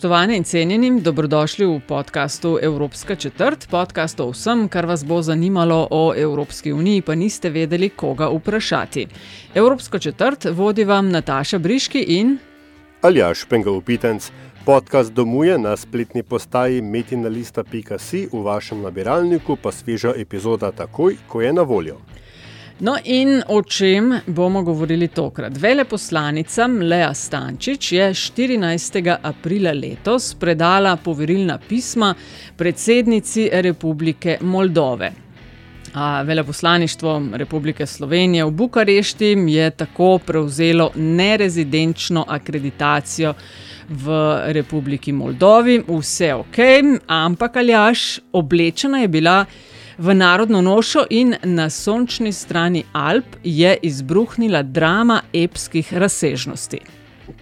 Spoštovane in cenjeni, dobrodošli v podkastu Evropska četrt, podcast o vsem, kar vas bo zanimalo o Evropski uniji, pa niste vedeli, koga vprašati. Evropsko četrt vodi vam Nataša Briški in Aljaš Pengalopitenc. Podcast domuje na spletni postaji metinalista.si, v vašem nabiralniku pa sveža epizoda takoj, ko je na voljo. No, in o čem bomo govorili tokrat? Veleposlanica Lea Stančič je 14. aprila letos predala poverilna pisma predsednici Republike Moldove. A veleposlaništvo Republike Slovenije v Bukarešti je tako prevzelo nerezidenčno akreditacijo v Republiki Moldovi, vse ok, ampak aljaš, oblečena je bila v narodno nošo in na sončni strani Alp je izbruhnila drama epskih razsežnosti.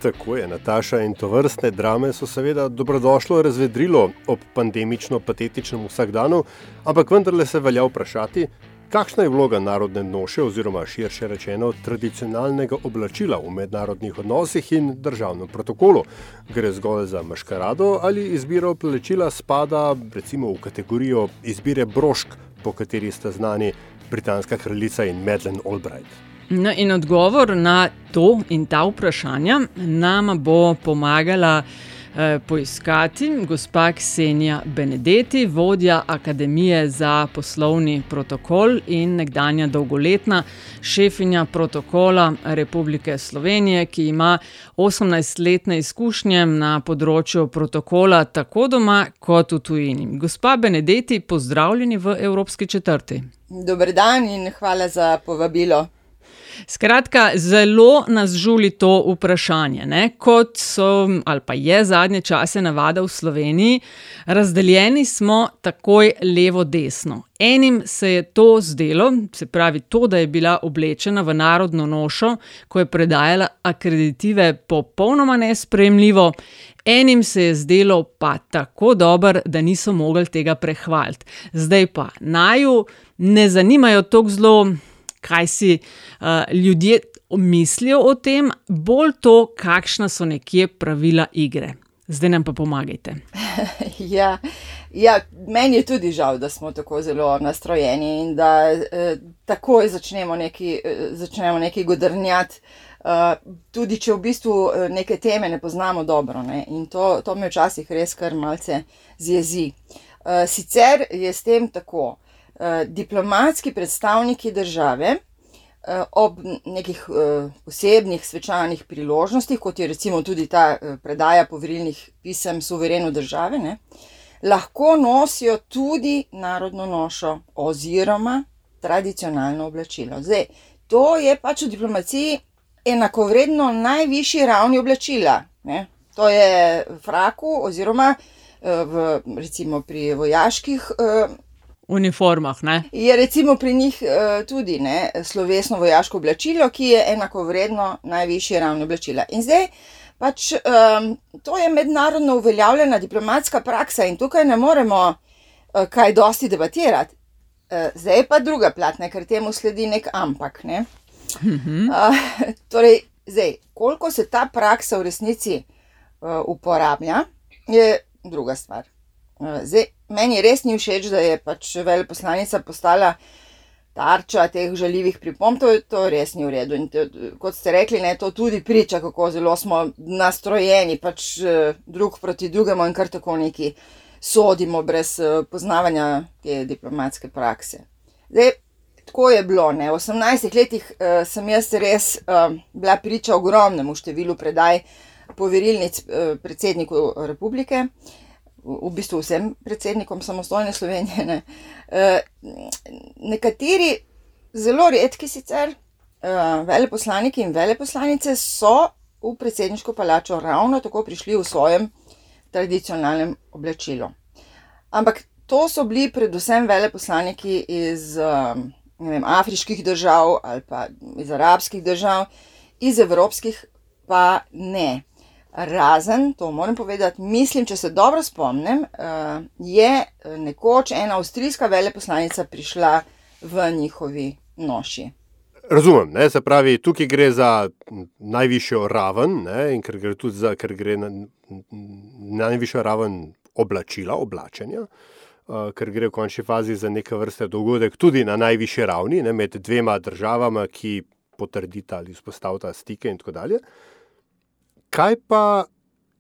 Tako je, Nataša in to vrstne drame so seveda dobrodošlo razvedrilo ob pandemično-patetičnem vsakdanu, ampak vendarle se velja vprašati, kakšna je vloga narodne noše oziroma širše rečeno tradicionalnega oblačila v mednarodnih odnosih in državnem protokolu. Gre zgolj za maškarado ali izbiro oblečila spada recimo v kategorijo izbire brošk, po kateri sta znani britanska kraljica in Madeleine Albright. No, in odgovor na to in ta vprašanja nam bo pomagala poiskati gospa Ksenija Benedetti, vodja Akademije za poslovni protokol in nekdanja dolgoletna šefinja protokola Republike Slovenije, ki ima 18-letne izkušnje na področju protokola tako doma kot v tujini. Gospa Benedetti, pozdravljeni v Evropski četrti. Dober dan in hvala za povabilo. Skratka, zelo nas žuli to vprašanje. Ne? Kot so, ali pa je zadnje čase navada v Sloveniji, razdeljeni smo takoj levo-desno. Enim se je to zdelo, se pravi, to, da je bila oblečena v narodno nošo, ko je predajala akreditive, popolnoma nespremljivo. Enim se je zdelo pa tako dobro, da niso mogli tega prehvaliti. Zdaj pa naju ne zanimajo tako zelo kaj si uh, ljudje mislijo o tem, bolj to, kakšna so nekje pravila igre. Zdaj nam pa pomagajte. ja, ja, meni je tudi žal, da smo tako zelo nastrojeni in da eh, takoj začnemo nekaj, eh, začnemo nekaj godrnjati. Uh, tudi če v bistvu neke teme ne poznamo dobro, ne? in to, to me včasih res kar malce zjezi. Uh, sicer je s tem tako, diplomatski predstavniki države uh, ob nekih uh, posebnih svečanih priložnostih, kot je recimo tudi ta predaja poverilnih pisem suvereno države, ne, lahko nosijo tudi narodno nošo oziroma tradicionalno oblačilo. Zdaj, to je pač v diplomaciji enakovredno najvišji ravni oblačila. Ne. To je fraku oziroma v, recimo pri vojaških uniformah. Ne? Je recimo pri njih uh, tudi ne, slovesno vojaško oblačilo, ki je enako vredno najvišje ravno oblačila. In zdaj pač um, to je mednarodno uveljavljena diplomatska praksa in tukaj ne moremo uh, kaj dosti debatirati. Uh, zdaj pa druga plat, ne, ker temu sledi nek ampak. Ne. Uh, torej, zdaj, koliko se ta praksa v resnici uh, uporablja, je druga stvar. Uh, zdaj, meni res ni všeč, da je pač veleposlanica postala tarča teh žaljivih pripomb, to, to res ni v redu. In to, kot ste rekli, ne, to tudi priča, kako zelo smo nastrojeni, pač drug proti drugemu in kar tako neki sodimo, brez poznavanja te diplomatske prakse. Zdaj, tako je bilo. Ne. V 18 letih uh, sem jaz res uh, bila priča ogromnemu številu predaj poverilnic uh, predsedniku republike. V bistvu vsem predsednikom samostojne Slovenije. Ne. E, nekateri zelo redki sicer uh, veleposlaniki in veleposlanice so v predsedniško palačo ravno tako prišli v svojem tradicionalnem oblačilu. Ampak to so bili predvsem veleposlaniki iz um, vem, afriških držav ali pa iz arabskih držav, iz evropskih pa ne. Razen, to moram povedati, mislim, če se dobro spomnim, uh, je nekoč ena avstrijska veleposlanica prišla v njihovi noši. Razumem, ne? se pravi, tukaj gre za najvišjo raven, ne? in ker gre tudi za ker gre na, na najvišjo raven oblačila, oblačenja, uh, ker gre v končni fazi za neke vrste dogodek tudi na najvišji ravni, ne? med dvema državama, ki potrdita ali vzpostavita stike in tako dalje. Kaj pa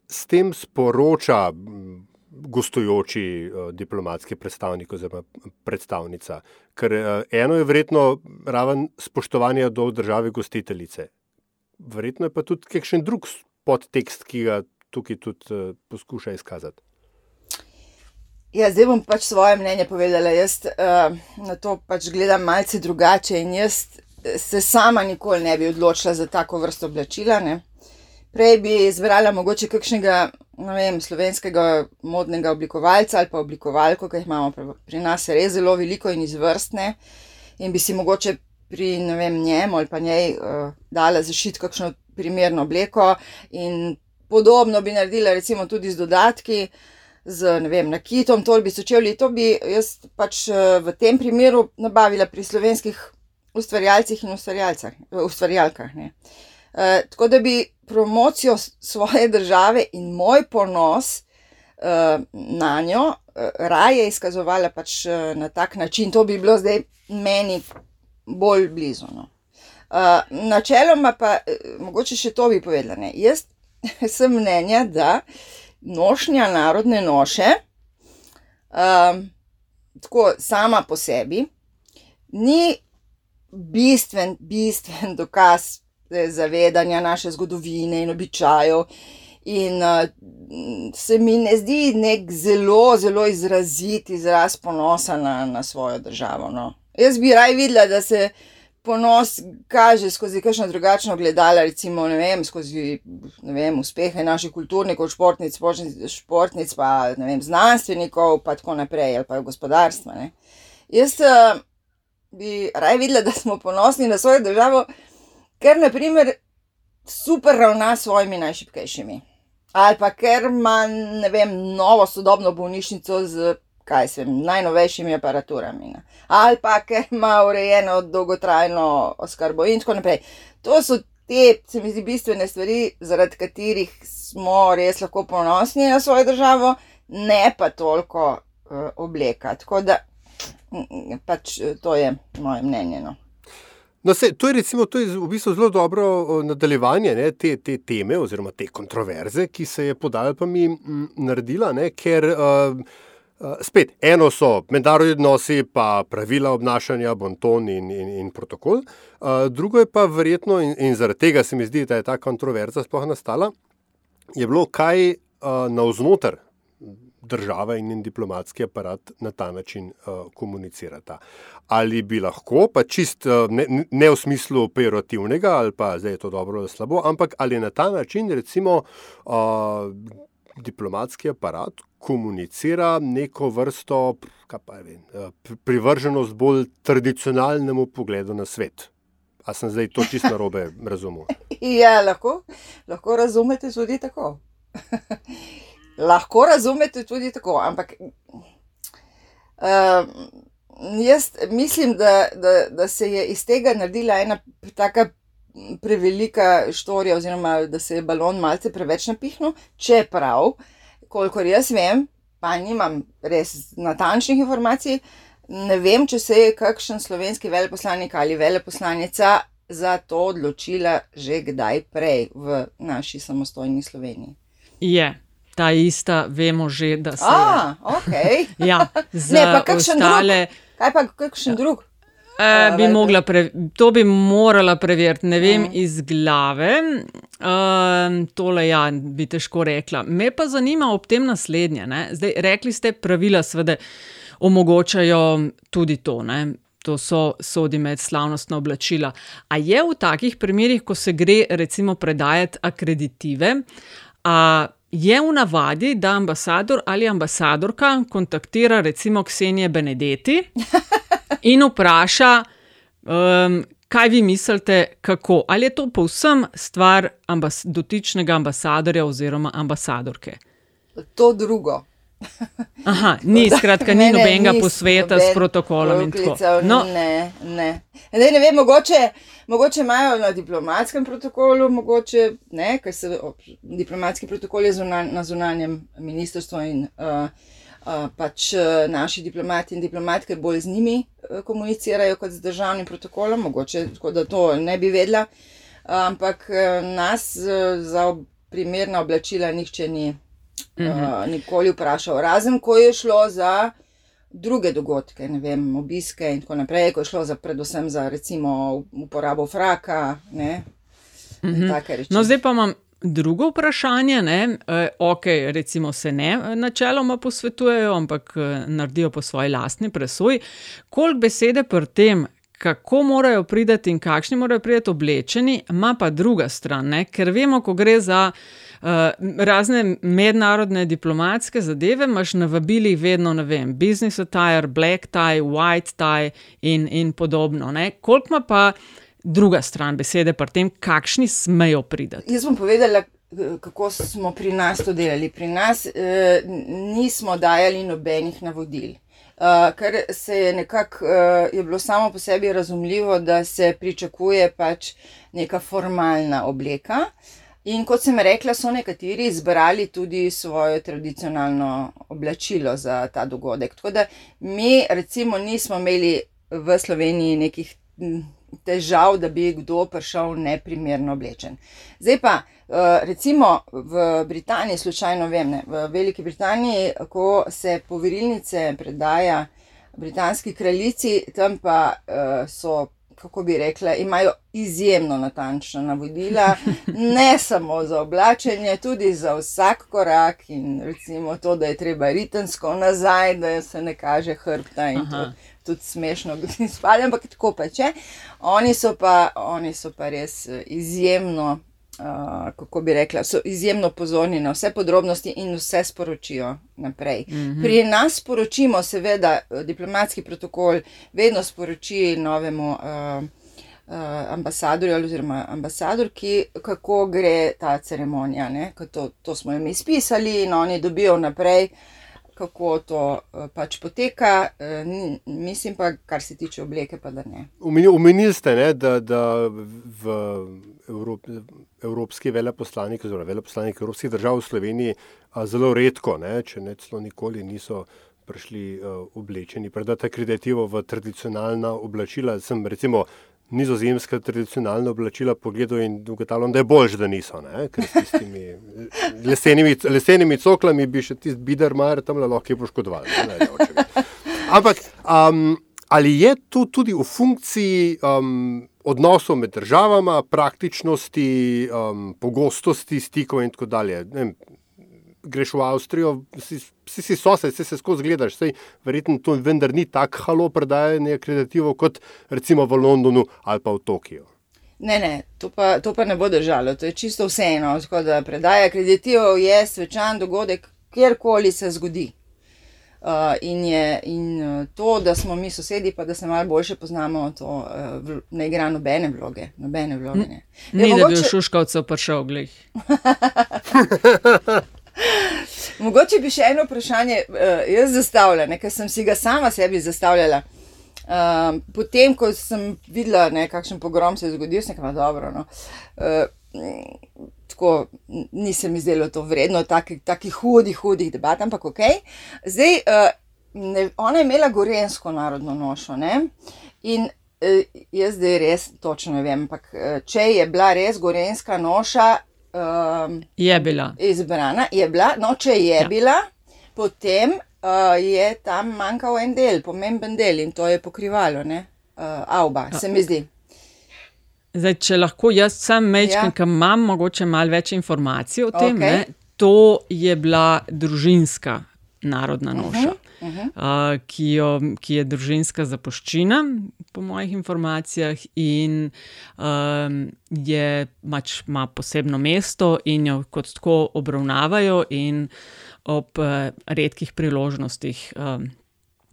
s tem sporoča gostujoči uh, diplomatski predstavnik oziroma predstavnica. Ker uh, eno je verjetno raven spoštovanja do države gostiteljice, verjetno je pa tudi kakšen drug podtekst, ki ga tukaj tudi uh, poskuša izkazati. Ja, zdaj bom pač svoje mnenje povedala. Jaz uh, na to pač gledam malce drugače in jaz se sama nikoli ne bi odločila za tako vrsto oblačila. Ne? Prej bi izbrala mogoče kakšnega vem, slovenskega modnega oblikovalca ali pa oblikovalko, ki jih imamo pri nas res zelo veliko in izvrstne, in bi si mogoče pri vem, njemu ali pa njej uh, dala zašiti kakšno primerno obleko. In podobno bi naredila recimo tudi z dodatki, z vem, nakitom, torbico čevlji. To bi jaz pač uh, v tem primeru nabavila pri slovenskih ustvarjalcih in ustvarjalkah. Uh, tako da bi promocijo svoje države in moj ponos uh, na njo uh, raje izkazovala pač uh, na tak način. To bi bilo zdaj meni bolj blizu. No. Uh, načeloma pa mogoče še to bi povedala. Ne. Jaz sem mnenja, da nošnja narodne noše, uh, tako sama po sebi, ni bistven, bistven dokaz zavedanja naše zgodovine in običajev. In uh, se mi ne zdi nek zelo, zelo izrazit izraz ponosa na, na svojo državo. No. Jaz bi raj videla, da se ponos kaže skozi kakšno drugačno gledalo, recimo vem, skozi vem, uspehe naših kulturnikov, športnic, športnic, pa vem, znanstvenikov, pa tako naprej, ali pa gospodarstva. Ne. Jaz uh, bi raj videla, da smo ponosni na svojo državo ker naprimer super ravna s svojimi najšipkejšimi. Ali pa ker ima, ne vem, novo sodobno bolnišnico z, kaj se vem, najnovejšimi aparaturami. Ne? Ali pa ker ima urejeno dolgotrajno oskrbo in tako naprej. To so te, se mi zdi, bistvene stvari, zaradi katerih smo res lahko ponosni na svojo državo, ne pa toliko uh, obleka. Tako da, pač to je moje mnenje. No. No, se, to, je recimo, to je v bistvu zelo dobro nadaljevanje ne, te, te teme oziroma te kontroverze, ki se je podala pa mi m, naredila, ne, ker uh, uh, spet eno so mednarodni odnosi, pa pravila obnašanja, bonton in, in, in protokol, uh, drugo je pa verjetno, in, in zaradi tega se mi zdi, da je ta kontroverza sploh nastala, je bilo kaj uh, navznoter država in njen diplomatski aparat na ta način uh, komunicirata. Ali bi lahko, pa čist uh, ne, ne v smislu operativnega, ali pa zdaj je to dobro ali slabo, ampak ali na ta način recimo uh, diplomatski aparat komunicira neko vrsto, vem, privrženost bolj tradicionalnemu pogledu na svet. A sem zdaj to čisto narobe razumel? Ja, lahko, lahko razumete tudi tako. lahko razumete tudi tako, ampak uh, jaz mislim, da, da, da se je iz tega naredila ena tako prevelika štorija, oziroma da se je balon malce preveč napihnil, čeprav, kolikor jaz vem, pa nimam res natančnih informacij. Ne vem, če se je kakšen slovenski veleposlanik ali veleposlanica za to odločila že kdaj prej v naši samostojni Sloveniji. Je, ta ista, vemo že, da se. Ah, ok. ja, ne, pa kakšen ostale... drug. Kaj pa kakšen drug? E, bi mogla pre, to bi morala preveriti, ne vem mm. iz glave. E, tole ja, bi težko rekla. Me pa zanima ob tem naslednje. Zdaj, rekli ste, pravila seveda omogočajo tudi to. Ne? to so sodi med slavnostna oblačila. A je v takih primerih, ko se gre recimo predajati akreditive, a je v navadi, da ambasador ali ambasadorka kontaktira recimo Ksenije Benedetti in vpraša, um, kaj vi mislite, kako. Ali je to povsem stvar ambas dotičnega ambasadorja oziroma ambasadorke? To drugo. Aha, ni skratka, ni Ne, ne, nobenega posveta s protokolom poklical, No, Ne, ne. Ne, ne vem, mogoče, mogoče imajo na diplomatskem protokolu, mogoče ne, ker se o, diplomatski protokol je zunan, na zunanjem ministrstvu in uh, uh, pač uh, naši diplomati in diplomatke bolj z njimi uh, komunicirajo kot z državnim protokolom, mogoče tako da to ne bi vedela. Ampak uh, nas uh, za ob- primerna oblačila nihče ni uh, nikoli vprašal, razen ko je šlo za druge dogodke, ne vem, obiske in tako naprej, ko je šlo za, predvsem za recimo uporabo fraka, ne, take reči. No, zdaj pa imam drugo vprašanje. Ne? E, ok, recimo se ne e, načeloma posvetujejo, ampak e, naredijo po svoji lastni presoji. Koliko besede pri tem, kako morajo priti in kakšni morajo priti oblečeni, ima pa druga stran. Ne? Ker vemo, ko gre za. Uh, razne mednarodne diplomatske zadeve imaš na vabilih vedno, ne vem, business attire, black tie, white tie in, in podobno. Ne? Koliko ima pa druga stran besede pri tem, kakšni smejo priti? Jaz bom povedala, eh, kako smo pri nas to delali. Pri nas eh, nismo dajali nobenih navodil. Uh, ker se je nekako, uh, je bilo samo po sebi razumljivo, da se pričakuje pač neka formalna obleka. In kot sem rekla, so nekateri izbrali tudi svoje tradicionalno oblačilo za ta dogodek. Tako da mi, recimo, nismo imeli v Sloveniji nekih težav, da bi kdo prišel neprimerno oblečen. Zdaj pa, eh, recimo v Britaniji, slučajno vem, ne, v Veliki Britaniji, ko se poverilnice predaja britanski kraljici, tam pa eh, so. Kako bi rekla, imajo izjemno natančna navodila, ne samo za oblačenje, tudi za vsak korak, in recimo to, da je treba ritensko nazaj, da se ne kaže hrbta in to Aha. tudi smešno izpade, ampak tako pač je. Oni so pa, oni so pa res eh, izjemno, uh, kako bi rekla, so izjemno pozorni na vse podrobnosti in vse sporočijo naprej. Mm -hmm. Pri nas sporočimo, seveda, eh, diplomatski protokol vedno sporoči novemu. Uh, Uh, ambasadorju oziroma ambasadorki, kako gre ta ceremonija. ne, ker To, to smo jim izpisali in oni dobijo naprej, kako to uh, pač poteka. Uh, mislim pa, kar se tiče obleke, pa da ne. Omenili ste, ne, da, da v Evrop, evropski veleposlanik, oziroma veleposlanik evropskih držav v Sloveniji a, zelo redko, ne, če ne celo nikoli, niso prišli uh, oblečeni, predati akreditivo v tradicionalna oblačila. Sem recimo nizozemska tradicionalna oblačila pogledal in ugotavljam, da je bolj, da niso, ne, ker s tistimi lesenimi, lesenimi coklami bi še tisti bidermar tam lahko poškodoval. Ampak um, ali je to tudi v funkciji um, odnosov med državama, praktičnosti, um, pogostosti stikov in tako dalje? Ne Greš v Avstrijo, si si, si sosed, si se skozi gledaš, sej verjetno to vendar ni tako halo predajanje akreditivo kot recimo v Londonu ali pa v Tokiu. Ne, ne, to pa, to pa ne bo držalo, to je čisto vseeno. Tako da predaja akreditival je svečan dogodek, kjerkoli se zgodi. Uh, in, je, in uh, to, da smo mi sosedi, pa da se malo bolje poznamo, to uh, vl- ne igra nobene vloge. Nobene vloge ne. Ni, Ja, da bi v mogoče- Šuškavcu prišel, glej. Mogoče bi še eno vprašanje uh, jaz zastavila, ker sem si ga sama sebi zastavljala. Uh, potem, ko sem videla, ne, kakšen pogrom se je zgodil, sem rekla, dobro. No. Uh, tako n- ni se mi zdelo to vredno, takih taki hudih, hudih debat, ampak ok. Zdaj, uh, ne, ona je imela gorensko narodno nošo ne? in uh, jaz zdaj res točno ne vem, ampak uh, če je bila res gorenska noša. Um, Je bila. izbrana, je bila, no, če je Ja. ja. bila, potem uh, je tam manjkal en del, pomemben del in to je pokrivalo, ne, uh, avba, se mi zdi. Zdaj, če lahko jaz sem mečken, Ja. ja. ki imam mogoče malo več informacij o tem, okay. ne, to je bila družinska narodna noša. Uh -huh. Uh -huh. uh, ki, jo, ki je družinska zapuščina, po mojih informacijah, in um, je, mač, ima posebno mesto in jo kot tako obravnavajo, in ob uh, redkih priložnostih. Um,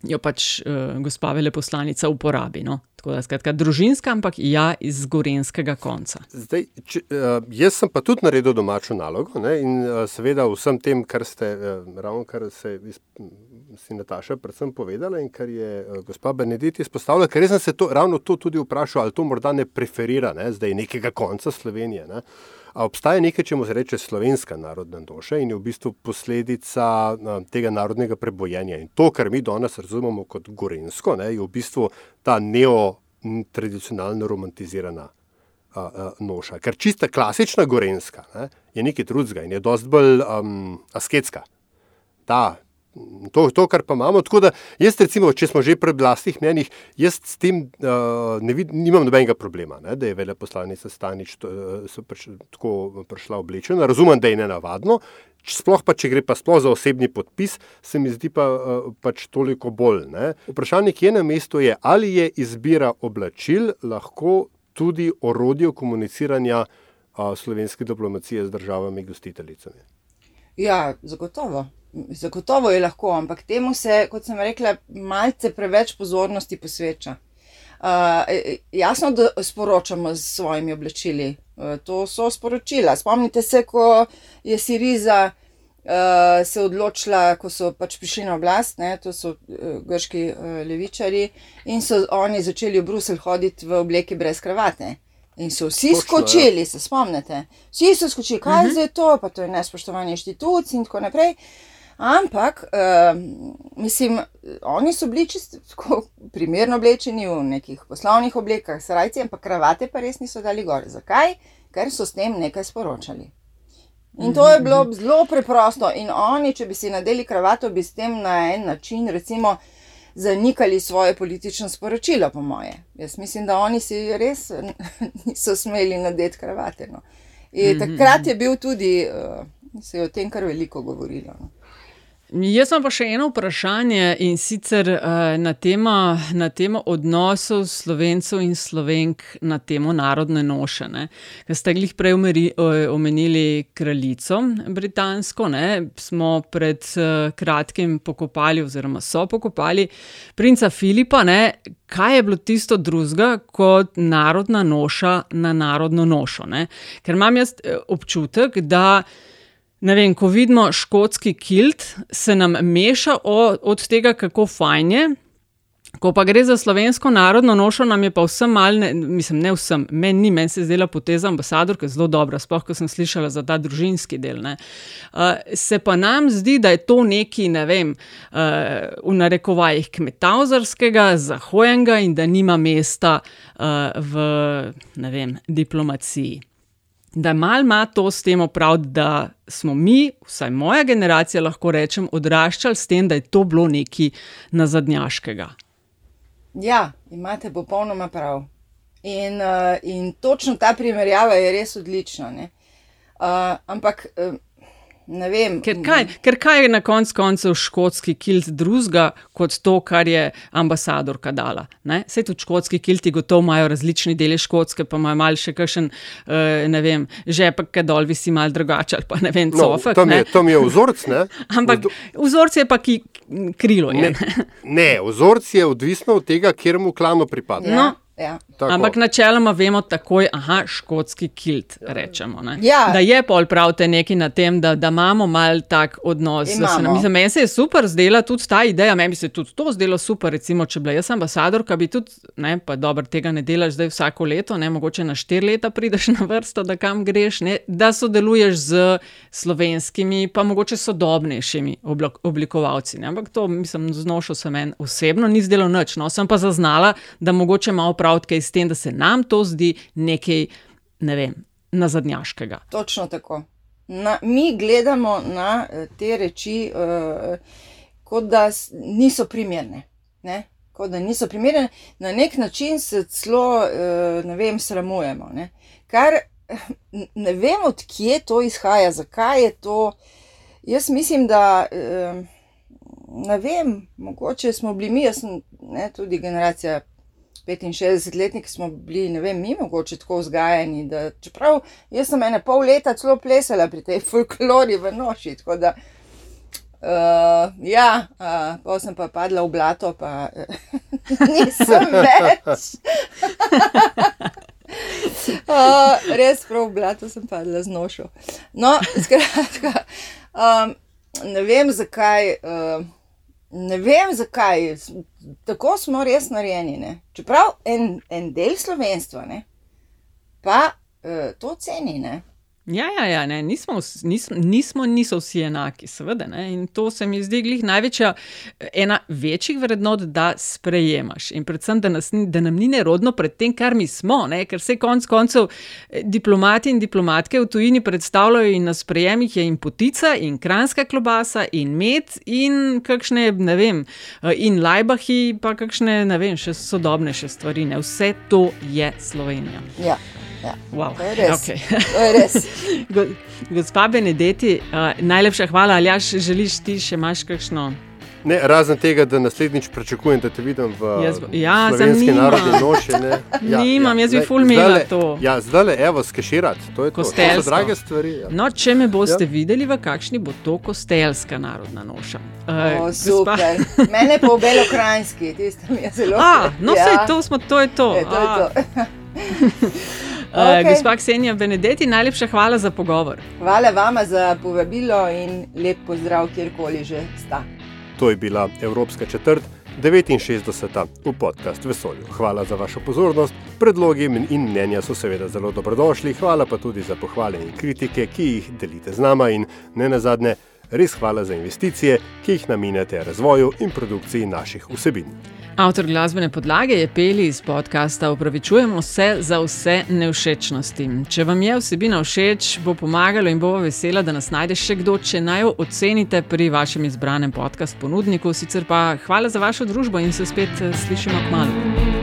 Jo pač uh, gospa veleposlanica uporabi. No? Tako da, skratka, družinska, ampak ja, iz gorenskega konca. Zdaj, če, uh, jaz sem pa tudi naredil domačo nalogo ne, in uh, seveda vsem tem, kar ste uh, ravno kar se iz, si Nataša predvsem povedala in kar je uh, gospa Benedikt izpostavila, ker sem se to, ravno to tudi vprašal, ali to morda ne preferira ne, zdaj nekega konca Slovenije. Ne. A obstaja nekaj, če mu se reče slovenska narodna duša in je v bistvu posledica a, tega narodnega prebojenja. In to, kar mi danes razumemo kot gorensko, ne, je v bistvu ta neotradicionalno romantizirana a, a, noša. Ker čista klasična gorenska ne, je nekaj drugega in je dosti bolj um, asketska. Ta To, to, kar pa imamo. Tako da, jaz, recimo, če smo že pri vlastnih mnenjih, jaz s tem uh, ne vid, nimam nobenega problema, ne, da je veleposlanica Stanič to, uh, priš, tako prišla oblečena. Razumem, da je ne navadno. Sploh pa, če gre pa sploh za osebni podpis, se mi zdi pa uh, pač toliko bolj. Ne. Vprašanje, ki je na mestu, je, ali je izbira oblačil lahko tudi orodje komuniciranja uh, slovenske diplomacije z državami gostiteljicami. Ja, zagotovo. Zagotovo je lahko, ampak temu se, kot sem rekla, malce preveč pozornosti posveča. Uh, jasno, da sporočamo z svojimi oblačili. Uh, to so sporočila. Spomnite se, ko je Siriza uh, se odločila, ko so pač prišli na oblast, ne, to so uh, grški uh, levičari, in so oni začeli v Bruselj hoditi v obleki brez kravate. In so vsi Točno, skočili, ja. se spomnite. Vsi so skočili, kaj uh -huh. je to, pa to je nespoštovanje inštitucij in tako naprej. Uh, Ampak, uh, mislim, oni so bili čisto primerno oblečeni v nekih poslovnih oblekah, srajci, ampak kravate pa res niso dali gor. Zakaj? Ker so s tem nekaj sporočali. In to je bilo zelo preprosto. In oni, če bi si nadeli kravato, bi s tem na en način, recimo, zanikali svoje politično sporočilo, po moje. Jaz mislim, da oni si res niso smeli nadeti kravate. No. In takrat je bil tudi, uh, se je o tem kar veliko govorilo. No. Jaz imam pa še eno vprašanje in sicer uh, na, tema, na temo odnosov slovencev in slovenk na temo narodne nošene. Ker ste jih prej umeri, omenili kraljico britansko, ne? smo pred uh, kratkim pokopali, oziroma so pokopali princa Filipa. Ne? Kaj je bilo tisto drugega kot narodna noša na narodno nošo? Ne? Ker imam jaz eh, občutek, da. Ne vem, ko vidimo škotski kilt, se nam meša od, od tega, kako fajn je. Ko pa gre za slovensko narodno nošo, nam je pa vsem mal, ne, mislim, ne vsem, meni ni, meni se je zdela poteza ambasadorke zelo dobra, sploh ko sem slišala za ta družinski del. Uh, se pa nam zdi, da je to neki, ne vem, uh, v narekovajih kmetavzarskega, zahojenega in da nima mesta uh, v, ne vem, diplomaciji da mal ima to s tem opraviti, da smo mi, vsaj moja generacija, lahko rečem, odraščali s tem, da je to bilo nekaj nazadnjaškega. Ja, imate popolnoma prav. In, uh, in točno ta primerjava je res odlična. Uh, ampak uh, Ne vem. Ker kaj, ker kaj je na koncu koncev škotski kilt drugega kot to, kar je ambasadorka dala? Vse tudi škotski kilti gotovo imajo različni deli škotske, pa imajo mal še kakšen, uh, ne vem, žepek, ki dol visi mal drugače ali pa ne vem, no, cofek. To mi je, to mi je vzorc, ne? Ampak vzorc je pa ki krilo. Je. Ne, ne, vzorc je odvisno od tega, kjer mu klano pripada. No. Ja. Ampak načeloma vemo takoj, da je škotski kilt. Rečemo, ja. Da je pol pravite nekaj na tem, da, da imamo mal tak odnos. Mislim, meni se je super zdela tudi ta ideja, meni se je tudi to zdelo super. Recimo, če bi bila jaz ambasadorka, bi tudi, ne, pa dobro, tega ne delaš zdaj vsako leto, ne, mogoče na štiri leta prideš na vrsto, da kam greš, ne, da sodeluješ z slovenskimi, pa mogoče sodobnejšimi oblikovalci. Ne. Ampak to, mislim, znošal sem meni osebno, ni zdelo noč. No, sem pa zaznala, da mogoče malo pravke s tem, da se nam to zdi nekaj, ne vem, nazadnjaškega. Točno tako. Na, mi gledamo na eh, te reči, uh, kot da niso primerne. Ne? Kot da niso primerne, na nek način se celo, uh, ne vem, sramujemo. Ne? Kar ne vem, odkje to izhaja, zakaj je to. Jaz mislim, da. Uh, ne vem, mogoče smo bili mi, jaz sem ne, tudi generacija 65-letnik, smo bili, ne vem, mi mogoče tako vzgajani. Da, čeprav jaz sem ene pol leta celo plesala pri tej folklori v noši. Tako da, uh, ja, uh, pa sem pa padla v blato, pa nisem več. Uh, res prav, blato sem padla z nošo. No, skratka, um, ne vem zakaj. Uh, Ne vem zakaj, tako smo res narejeni. Ne? Čeprav en, en del slovenstva ne? pa uh, to ceni. Ne? Ja, ja, ja ne, nismo, nismo, nismo, niso vsi enaki, seveda. Ne, in to se mi zdi glih največja, ena večjih vrednot, da sprejemaš. In predvsem, da, nas, da nam ni nerodno pred tem, kar mi smo, ne, ker se konc koncev eh, diplomati in diplomatke v tujini predstavljajo in na sprejemih je in potica, in kranska klobasa, in med, in kakšne, ne vem, eh, in lajbahi, pa kakšne, ne vem, še sodobnejše stvari. Ne. Vse to je Slovenija. Ja. Ja, wow. To je res. Okay. To je res. Gospa Benedeti, uh, najlepša hvala. Ali jaš želiš ti še imaš kakšno? Ne, razen tega, da naslednjič pričakujem, da te vidim v jaz, ja, slovenski narodni noši. Ja, nimam, ja, jaz bi fulmila to. Ja, zdaj le, evo, skeširati, to je to. To so drage stvari. Ja. No, če me boste ja. videli, v kakšni bo to kostelska narodna noša. Uh, o, super. Gospa... Mene pa v belokrajinski, tiste mi je zelo. A, no, ja. sej, to smo, to je to. Je, to, je to. Okay. Uh, gospa Ksenija Benedeti, najlepša hvala za pogovor. Hvala vama za povabilo in lep pozdrav, kjerkoli že sta. To je bila Evropska četrt 69. v podkastu Vesolju. Hvala za vašo pozornost. Predlogi in mnenja so seveda zelo dobrodošli. Hvala pa tudi za pohvale in kritike, ki jih delite z nama in ne nazadnje. Res hvala za investicije, ki jih namenjate razvoju in produkciji naših vsebin. Avtor glasbene podlage je peli iz podcasta Upravičujemo se za vse neušečnosti. Če vam je vsebina všeč, bo pomagalo in bo vesela, da nas najde še kdo, če naj jo ocenite pri vašem izbranem podkastu ponudniku. Sicer pa hvala za vašo družbo in se spet slišimo k malu.